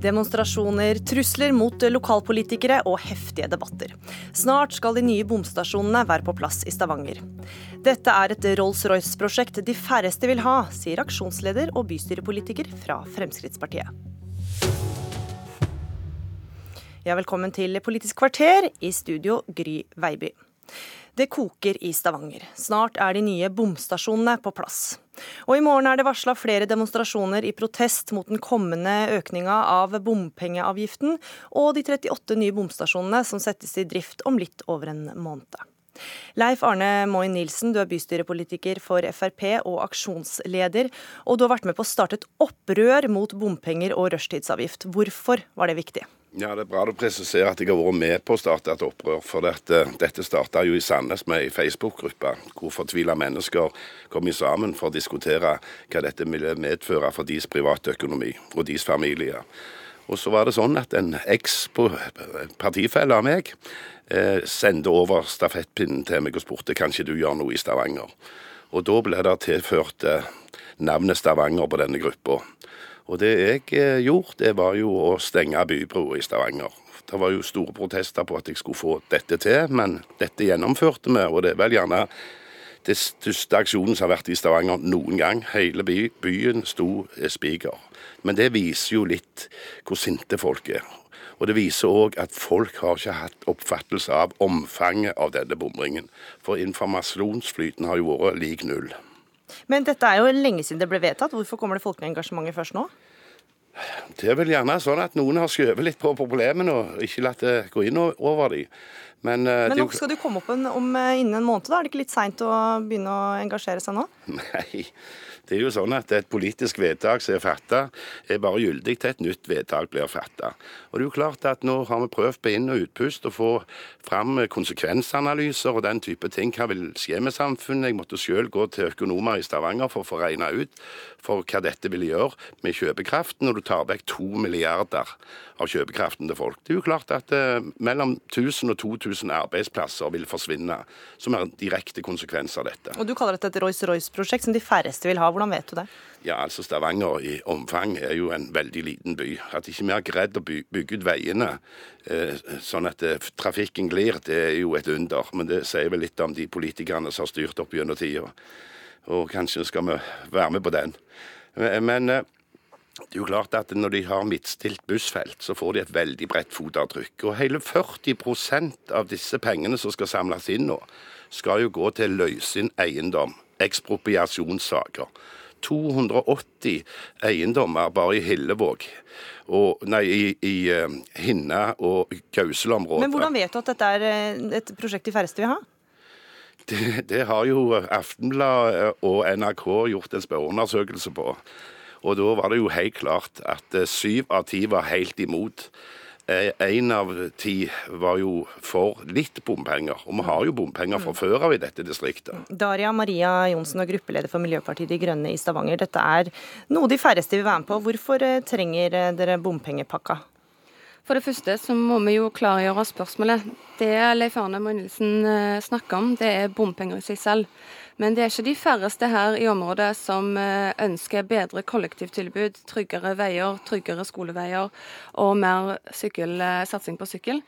Demonstrasjoner, trusler mot lokalpolitikere og heftige debatter. Snart skal de nye bomstasjonene være på plass i Stavanger. Dette er et Rolls-Royce-prosjekt de færreste vil ha, sier aksjonsleder og bystyrepolitiker fra Fremskrittspartiet. Ja, velkommen til Politisk kvarter, i studio Gry Veiby. Det koker i Stavanger. Snart er de nye bomstasjonene på plass. Og i morgen er det varsla flere demonstrasjoner i protest mot den kommende økninga av bompengeavgiften og de 38 nye bomstasjonene som settes i drift om litt over en måned. Leif Arne Moin Nilsen, du er bystyrepolitiker for Frp og aksjonsleder. Og du har vært med på å starte et opprør mot bompenger og rushtidsavgift. Hvorfor var det viktig? Ja, Det er bra å presisere at jeg har vært med på å starte et opprør. For dette, dette starta jo i Sandnes med ei Facebook-gruppe hvor fortvila mennesker kom sammen for å diskutere hva dette ville medføre for deres private økonomi og deres familier. Og så var det sånn at en eks-partifelle av meg eh, sendte over stafettpinnen til meg og spurte kanskje du gjør noe i Stavanger. Og da ble det tilført eh, navnet Stavanger på denne gruppa. Og det jeg eh, gjorde, det var jo å stenge bybroa i Stavanger. Det var jo store protester på at jeg skulle få dette til, men dette gjennomførte vi. Og det er vel gjerne det største aksjonen som har vært i Stavanger noen gang. Hele by, byen sto spiker. Men det viser jo litt hvor sinte folk er. Og det viser òg at folk har ikke hatt oppfattelse av omfanget av denne bomringen. For informasjonsflyten har jo vært lik null. Men dette er jo lenge siden det ble vedtatt. Hvorfor kommer det folkeengasjementet først nå? Det er vel gjerne sånn at noen har skjøvet litt på problemene og ikke latt det gå inn over dem. Men, uh, Men nå skal du komme opp en, om, eh, innen en måned, da? Er det ikke litt seint å begynne å engasjere seg nå? Nei, det er jo sånn at et politisk vedtak som er fatta, er bare gyldig til et nytt vedtak blir fatta. Og det er jo klart at nå har vi prøvd på inn- og utpust å få fram konsekvensanalyser og den type ting. Hva vil skje med samfunnet? Jeg måtte selv gå til økonomer i Stavanger for å få regna ut for hva dette vil gjøre med kjøpekraften når du tar vekk to milliarder av kjøpekraften til folk. Det er jo klart at eh, mellom 1000 og 2000 arbeidsplasser vil forsvinne, som er direkte konsekvens av dette. Og Du kaller dette et Rolls-Royce-prosjekt som de færreste vil ha. Hvordan vet du det? Ja, altså Stavanger i omfang er jo en veldig liten by. At ikke vi har greid å bygge ut veiene eh, sånn at eh, trafikken glir, det er jo et under. Men det sier vel litt om de politikerne som har styrt opp gjennom tida. Og kanskje skal vi være med på den. Men eh, det er jo klart at når de har midtstilt bussfelt, så får de et veldig bredt fotavtrykk. Og hele 40% av disse pengene som skal samles inn nå, skal jo gå til å løse inn eiendom. Ekspropriasjonssaker. 280 eiendommer bare i Hillevåg. Og, nei, i, i uh, Hinna og Gausel-området. Men hvordan vet du at dette er eh, et prosjekt de færreste vil ha? Det, det har jo Aftenbladet og NRK gjort en spørreundersøkelse på. Og da var det jo helt klart at eh, syv av ti var helt imot. Én av ti var jo for litt bompenger, og vi har jo bompenger fra før av i dette distriktet. Daria Maria Johnsen og gruppeleder for Miljøpartiet De Grønne i Stavanger. Dette er noe de færreste vil være med på. Hvorfor eh, trenger eh, dere bompengepakka? For det første så må vi jo klargjøre spørsmålet. Det Leif Arne Mønnelsen snakker om, det er bompenger i seg selv. Men det er ikke de færreste her i området som eh, ønsker bedre kollektivtilbud, tryggere veier, tryggere skoleveier og mer sykkel, eh, satsing på sykkel.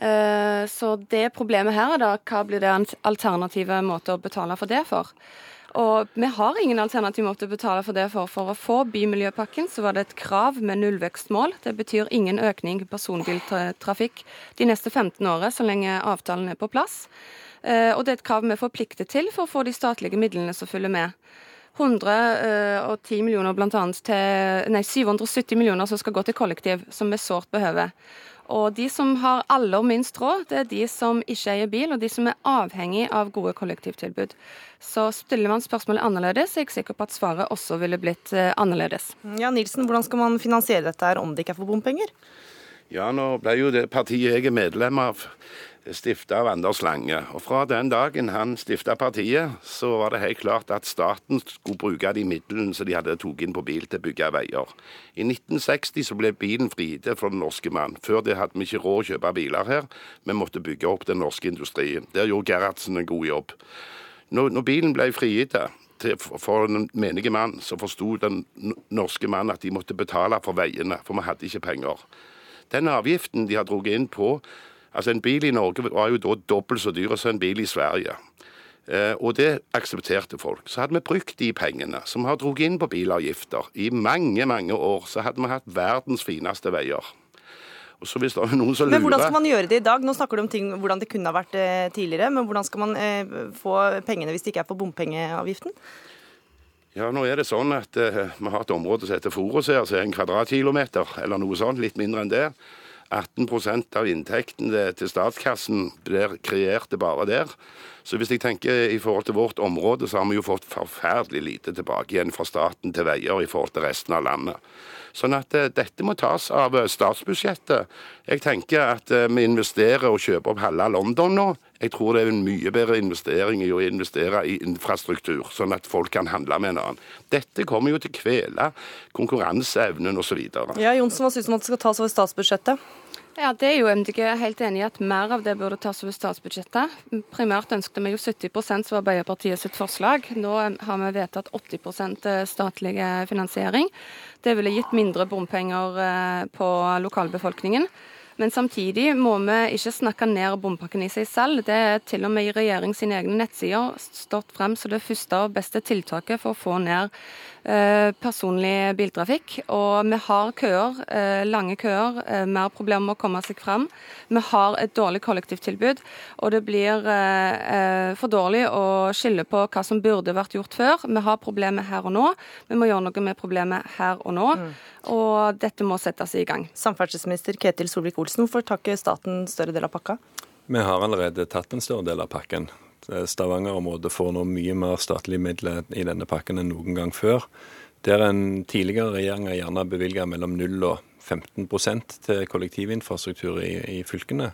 Eh, så det problemet her er da hva blir det en alternative måte å betale for det for? Og vi har ingen alternativ måte å betale for det for. For å få Bymiljøpakken så var det et krav med nullvekstmål. Det betyr ingen økning i personbiltrafikk de neste 15 årene, så lenge avtalen er på plass. Eh, og det er et krav vi er forpliktet til for å få de statlige midlene som følger med. 110 millioner blant annet til, nei, 770 millioner som skal gå til kollektiv, som vi sårt behøver. Og de som har aller minst råd, det er de som ikke eier bil, og de som er avhengig av gode kollektivtilbud. Så stiller man spørsmålet annerledes, er jeg sikker på at svaret også ville blitt eh, annerledes. Ja, Nilsen, Hvordan skal man finansiere dette her om det ikke er for bompenger? Ja, nå ble jo det partiet jeg er medlem av stifta av Anders Lange. Og Fra den dagen han stifta partiet, så var det helt klart at staten skulle bruke de midlene som de hadde tatt inn på bil til å bygge veier. I 1960 så ble bilen frigitt for den norske mann. Før det hadde vi ikke råd å kjøpe biler her. Vi måtte bygge opp den norske industrien. Der gjorde Gerhardsen en god jobb. Når, når bilen ble frigitt, for den menige mann så forsto den norske mann at de måtte betale for veiene, for vi hadde ikke penger. Den avgiften de har dratt inn på Altså En bil i Norge var jo da dobbelt så dyr som en bil i Sverige. Eh, og det aksepterte folk. Så hadde vi brukt de pengene som har dratt inn på bilavgifter i mange, mange år, så hadde vi hatt verdens fineste veier. Og så hvis det er noen som lurer... Men Hvordan skal man gjøre det i dag? Nå snakker du om ting, hvordan det kunne ha vært eh, tidligere, men hvordan skal man eh, få pengene hvis det ikke er på bompengeavgiften? Ja, nå er det sånn at eh, Vi har et område som heter Forus her, som er en kvadratkilometer, eller noe sånt, litt mindre enn det. 18% av inntekten til statskassen blir kreert bare der. Så hvis jeg tenker i forhold til vårt område, så har vi jo fått forferdelig lite tilbake igjen fra staten til veier i forhold til resten av landet. Sånn at uh, dette må tas av uh, statsbudsjettet. Jeg tenker at uh, vi investerer og kjøper opp halve London nå. Jeg tror det er en mye bedre investering i å investere i infrastruktur, sånn at folk kan handle med en annen. Dette kommer jo til å kvele konkurranseevnen osv. Ja, Johnsen, hva syns du om at det skal tas over statsbudsjettet? Ja, Det er jo MDG helt enig i at mer av det burde tas over statsbudsjettet. Primært ønsket vi jo 70% som var Arbeiderpartiet sitt forslag. Nå har vi vedtatt 80% statlig finansiering. Det ville gitt mindre bompenger eh, på lokalbefolkningen. Men samtidig må vi ikke snakke ned bompakken i seg selv. Det er til og med i regjering sine egne nettsider stått frem som det første og beste tiltaket for å få ned personlig biltrafikk. Og vi har køer, eh, lange køer, eh, mer problemer med å komme seg fram. Vi har et dårlig kollektivtilbud, og det blir for dårlig å skille på hva som burde vært gjort før. Vi har problemet her og nå. Vi må gjøre noe med problemet her og nå. Mm. Og dette må settes i gang. Samferdselsminister Ketil Solvik-Olsen, hvorfor tar ikke staten større del av pakka? Vi har allerede tatt en større del av pakken. Stavanger-området får nå mye mer statlige midler i denne pakken enn noen gang før. Der en tidligere regjering har gjerne bevilga mellom 0 og 15% til kollektivinfrastruktur i, i fylkene,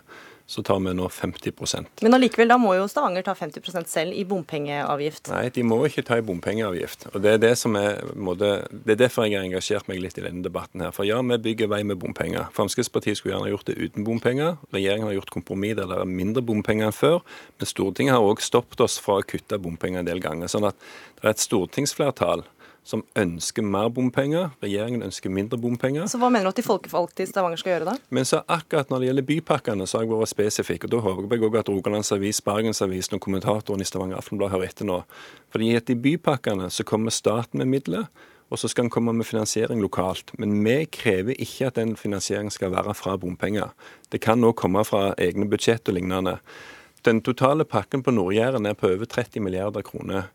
så tar vi nå 50% Men allikevel, da må jo Stavanger ta 50% selv i bompengeavgift? Nei, de må ikke ta i bompengeavgift. Og Det er det som er, måtte, det er derfor jeg har engasjert meg litt i denne debatten her. For ja, vi bygger vei med bompenger. Fremskrittspartiet skulle gjerne gjort det uten bompenger. Regjeringen har gjort kompromiss der det er mindre bompenger enn før. Men Stortinget har òg stoppet oss fra å kutte bompenger en del ganger. Sånn at det er et stortingsflertall som ønsker mer bompenger. Regjeringen ønsker mindre bompenger. Så Hva mener du at de folkevalgte i Stavanger skal gjøre da? Men så akkurat når det gjelder bypakkene, så har jeg vært spesifikk. og Da håper jeg også at Rogalands Avis, Bergensavisen og kommentatoren i Stavanger Aftenblad hører etter nå. Fordi at i bypakkene så kommer staten med midler. Og så skal en komme med finansiering lokalt. Men vi krever ikke at den finansieringen skal være fra bompenger. Det kan nå komme fra egne budsjett og lignende. Den totale pakken på Nord-Jæren er på over 30 milliarder kroner.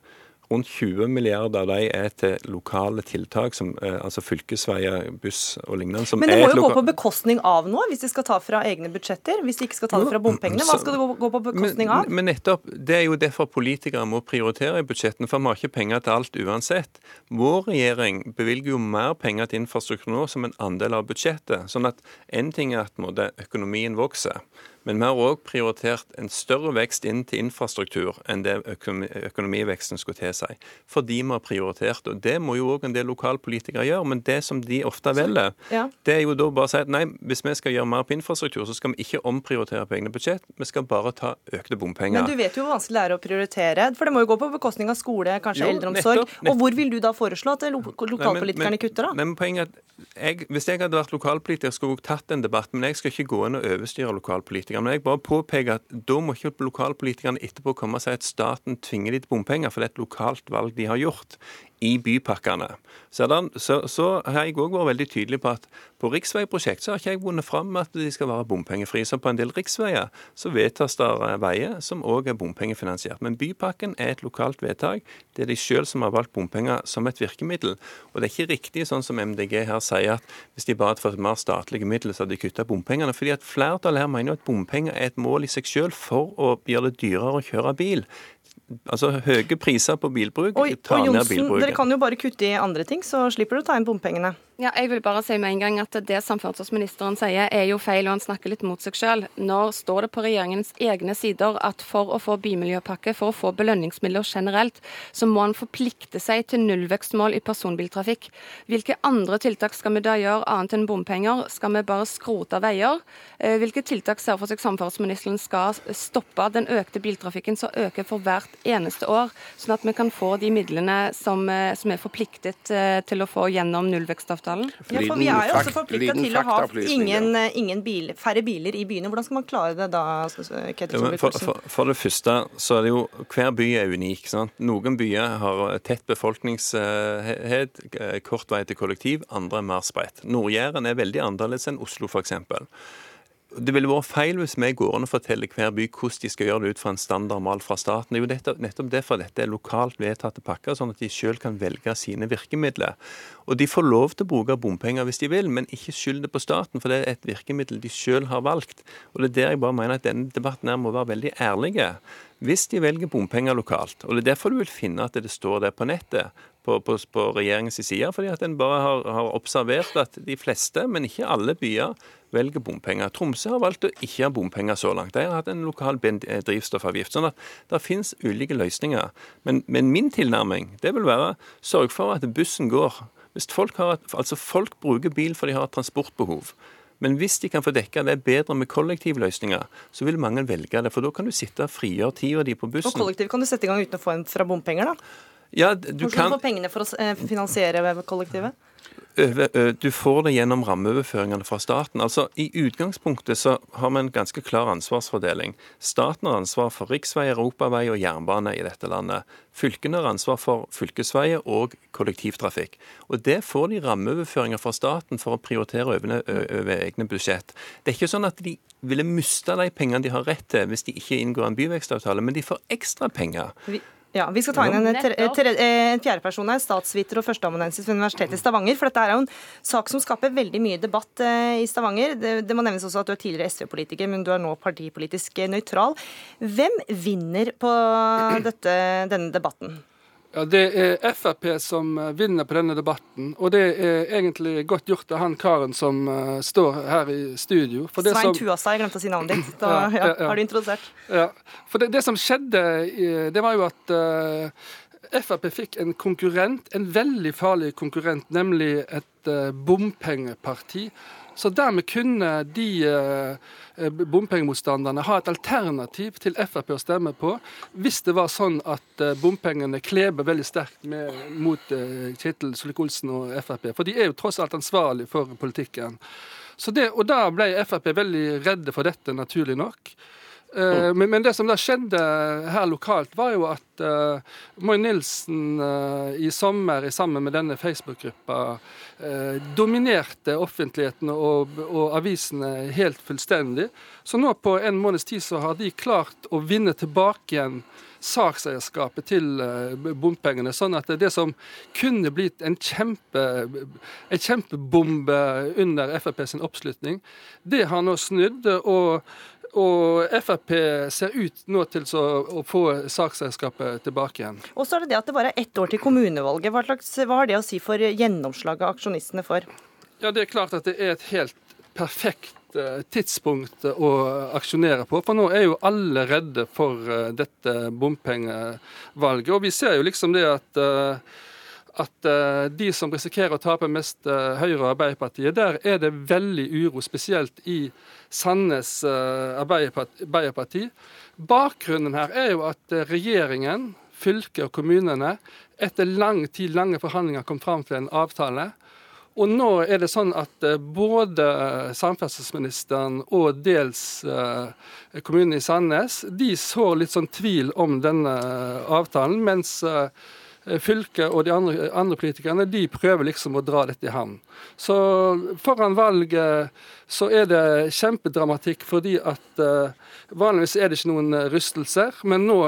Rundt 20 milliarder av de er til lokale tiltak, som, eh, altså fylkesveier, buss og lignende. Men det må jo gå på bekostning av noe, hvis de skal ta fra egne budsjetter? Hvis de ikke skal ta det fra bompengene, hva skal det gå på bekostning av? Men, men nettopp, Det er jo derfor politikere må prioritere i budsjettene, for vi har ikke penger til alt uansett. Vår regjering bevilger jo mer penger til infrastruktur nå som en andel av budsjettet. sånn at en ting er at måte, økonomien vokser. Men vi har òg prioritert en større vekst inn til infrastruktur enn det økonomiveksten skulle tilsi. Fordi vi har prioritert og Det må jo òg en del lokalpolitikere gjøre. Men det som de ofte velger, ja. det er jo da bare å si at nei, hvis vi skal gjøre mer på infrastruktur, så skal vi ikke omprioritere på egne budsjett. Vi skal bare ta økte bompenger. Men du vet jo hvor vanskelig det er å prioritere. For det må jo gå på bekostning av skole, kanskje jo, eldreomsorg. Nettopp, nettopp. Og hvor vil du da foreslå at lokalpolitikerne kutter, da? Men, poenget er at jeg, Hvis jeg hadde vært lokalpolitiker, skulle jeg tatt en debatt. Men jeg skal ikke gå inn og overstyre lokalpolitikere lokalpolitikerne. Men jeg bare påpeker at da må ikke lokalpolitikerne etterpå komme og si at staten tvinger de til bompenger, for det er et lokalt valg de har gjort i bypakkene. Så, den, så, så har jeg òg vært veldig tydelig på at på riksveiprosjekt så har ikke jeg vunnet fram med at de skal være bompengefrie. Så på en del riksveier så vedtas det veier som òg er bompengefinansiert. Men bypakken er et lokalt vedtak. Det er de sjøl som har valgt bompenger som et virkemiddel. Og det er ikke riktig sånn som MDG her sier, at hvis de bare hadde fått mer statlige midler, så hadde de kutta bompengene. fordi at flertallet her mener at bompenger er et mål i seg sjøl for å gjøre det dyrere å kjøre bil altså høye priser på bilbruk tar ned bilbruket. Dere kan jo bare kutte i andre ting, så slipper du å ta inn bompengene. Ja, jeg vil bare si med en gang at Det samferdselsministeren sier er jo feil, og han snakker litt mot seg selv. Når står det på regjeringens egne sider at for å få bymiljøpakke, for å få belønningsmidler generelt, så må han forplikte seg til nullvekstmål i personbiltrafikk. Hvilke andre tiltak skal vi da gjøre annet enn bompenger? Skal vi bare skrote veier? Eh, hvilke tiltak ser for seg samferdselsministeren skal stoppe den økte biltrafikken som øker for hvert eneste år, sånn at vi kan få de midlene som, eh, som er forpliktet eh, til å få gjennom nullvekstavtalen? Avtalen? Ja, for Vi er jo også forplikta til å ha ingen, eh, ingen bil, færre biler i byene. Hvordan skal man klare det da? Ketil ja, for, for, for, det første så er det jo Hver by er unik. Sant? Noen byer har tett befolkningshet, eh, kort vei til kollektiv, andre er mer spredt. Nord-Jæren er veldig annerledes enn Oslo f.eks. Det ville vært feil hvis vi går inn og forteller hver by hvordan de skal gjøre det ut fra en standardmal fra staten. Det er jo nettopp derfor dette er lokalt vedtatte pakker, sånn at de selv kan velge sine virkemidler. Og de får lov til å bruke bompenger hvis de vil, men ikke skyld det på staten, for det er et virkemiddel de selv har valgt. Og det er der jeg bare mener at denne debatten her må være veldig ærlig. Hvis de velger bompenger lokalt, og det er derfor du vil finne at det står der på nettet, på, på, på regjeringens side, fordi at en bare har, har observert at de fleste, men ikke alle byer, velger bompenger. Tromsø har valgt å ikke ha bompenger så langt. De har hatt en lokal eh, drivstoffavgift. sånn at det finnes ulike løsninger. Men, men min tilnærming det vil være sørg for at bussen går. Hvis folk, har, altså folk bruker bil for de har transportbehov. Men hvis de kan få dekka det bedre med kollektivløsninger, så vil mange velge det. For da kan du sitte og frigjøre tida di på bussen. Og kollektiv kan du sette i gang uten å få en fra bompenger, da? Ja, du Hvordan kan... få pengene for å eh, finansiere kollektivet? Du får det gjennom rammeoverføringene fra staten. Altså, I utgangspunktet så har vi en ganske klar ansvarsfordeling. Staten har ansvar for riksvei, europavei og jernbane i dette landet. Fylkene har ansvar for fylkesveier og kollektivtrafikk. Og Det får de rammeoverføringer fra staten for å prioritere over, over egne budsjett. Det er ikke sånn at de ville miste de pengene de har rett til hvis de ikke inngår en byvekstavtale, men de får ekstra penger. Vi ja, Vi skal ta inn en, en fjerdeperson her, statsviter og førsteamanuensis ved Universitetet i Stavanger. For dette er jo en sak som skaper veldig mye debatt eh, i Stavanger. Det, det må nevnes også at du er tidligere SV-politiker, men du er nå partipolitisk nøytral. Hvem vinner på dette, denne debatten? Ja, Det er Frp som eh, vinner på denne debatten. Og det er egentlig godt gjort av han karen som uh, står her i studio. Svein som... Tuasa, jeg glemte å si navnet ditt. Da ja, ja, ja. har du introdusert. Ja, For det, det som skjedde, det var jo at uh, Frp fikk en konkurrent, en veldig farlig konkurrent, nemlig et uh, bompengeparti så dermed kunne de eh, bompengemotstanderne ha et alternativ til Frp å stemme på, hvis det var sånn at eh, bompengene kleber veldig sterkt med, mot eh, Kjetil Solvik-Olsen og Frp. For de er jo tross alt ansvarlig for politikken. Det, og da ble Frp veldig redde for dette, naturlig nok. Uh, men, men, det som da skjedde her lokalt, var jo at uh, Moi Nilsen uh, i sommer sammen med denne Facebook-gruppa dominerte offentligheten og, og, avisene helt fullstendig. Så nå på en måneds tid så har de klart å vinne tilbake igjen sakseierskapet til bompengene. Sånn at det som kunne blitt en, kjempe, en kjempebombe under Frp sin oppslutning, det har nå snudd. og og Frp ser ut nå til å få saksselskapet tilbake igjen. Og så er det det at det bare er ett år til kommunevalget. Hva, slags, hva har det å si for gjennomslaget aksjonistene for? Ja, Det er klart at det er et helt perfekt eh, tidspunkt å aksjonere på. For nå er jo alle redde for eh, dette bompengevalget. Og vi ser jo liksom det at eh, at uh, de som risikerer å tape mest, uh, Høyre og Arbeiderpartiet, der er det veldig uro, spesielt i Sandnes uh, Arbeiderparti. Bakgrunnen her er jo at regjeringen, fylket og kommunene etter lang tid, lange forhandlinger kom fram til en avtale. Og nå er det sånn at både samferdselsministeren og dels kommunen i Sandnes de så litt sånn tvil om denne avtalen, mens Eh, fylket og de andre, andre, politikerne de prøver liksom å dra dette i havn. Så foran valget så er det kjempedramatikk fordi at uh, vanligvis er det ikke noen rystelser, men nå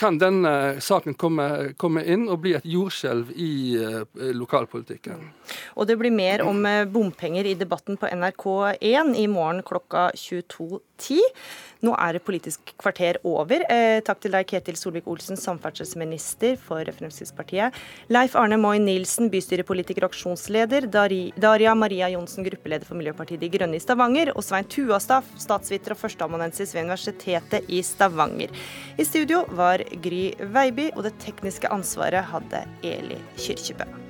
kan denne saken komme, komme inn og bli et jordskjelv i lokalpolitikken. Og det blir mer om bompenger i debatten på NRK1 i morgen klokka 22.10. Nå er det Politisk kvarter over. Eh, takk til deg, Ketil Solvik-Olsen, samferdselsminister for Fremskrittspartiet Arbeiderpartiet. Leif Arne Moy Nilsen, bystyrepolitiker og aksjonsleder. Daria Maria Johnsen, gruppeleder for Miljøpartiet De Grønne i Stavanger. Og Svein Tuastad, statsviter og førsteamanuensis ved Universitetet i Stavanger. I studio var Gry Veiby, og det tekniske ansvaret hadde Eli Kyrkjebø.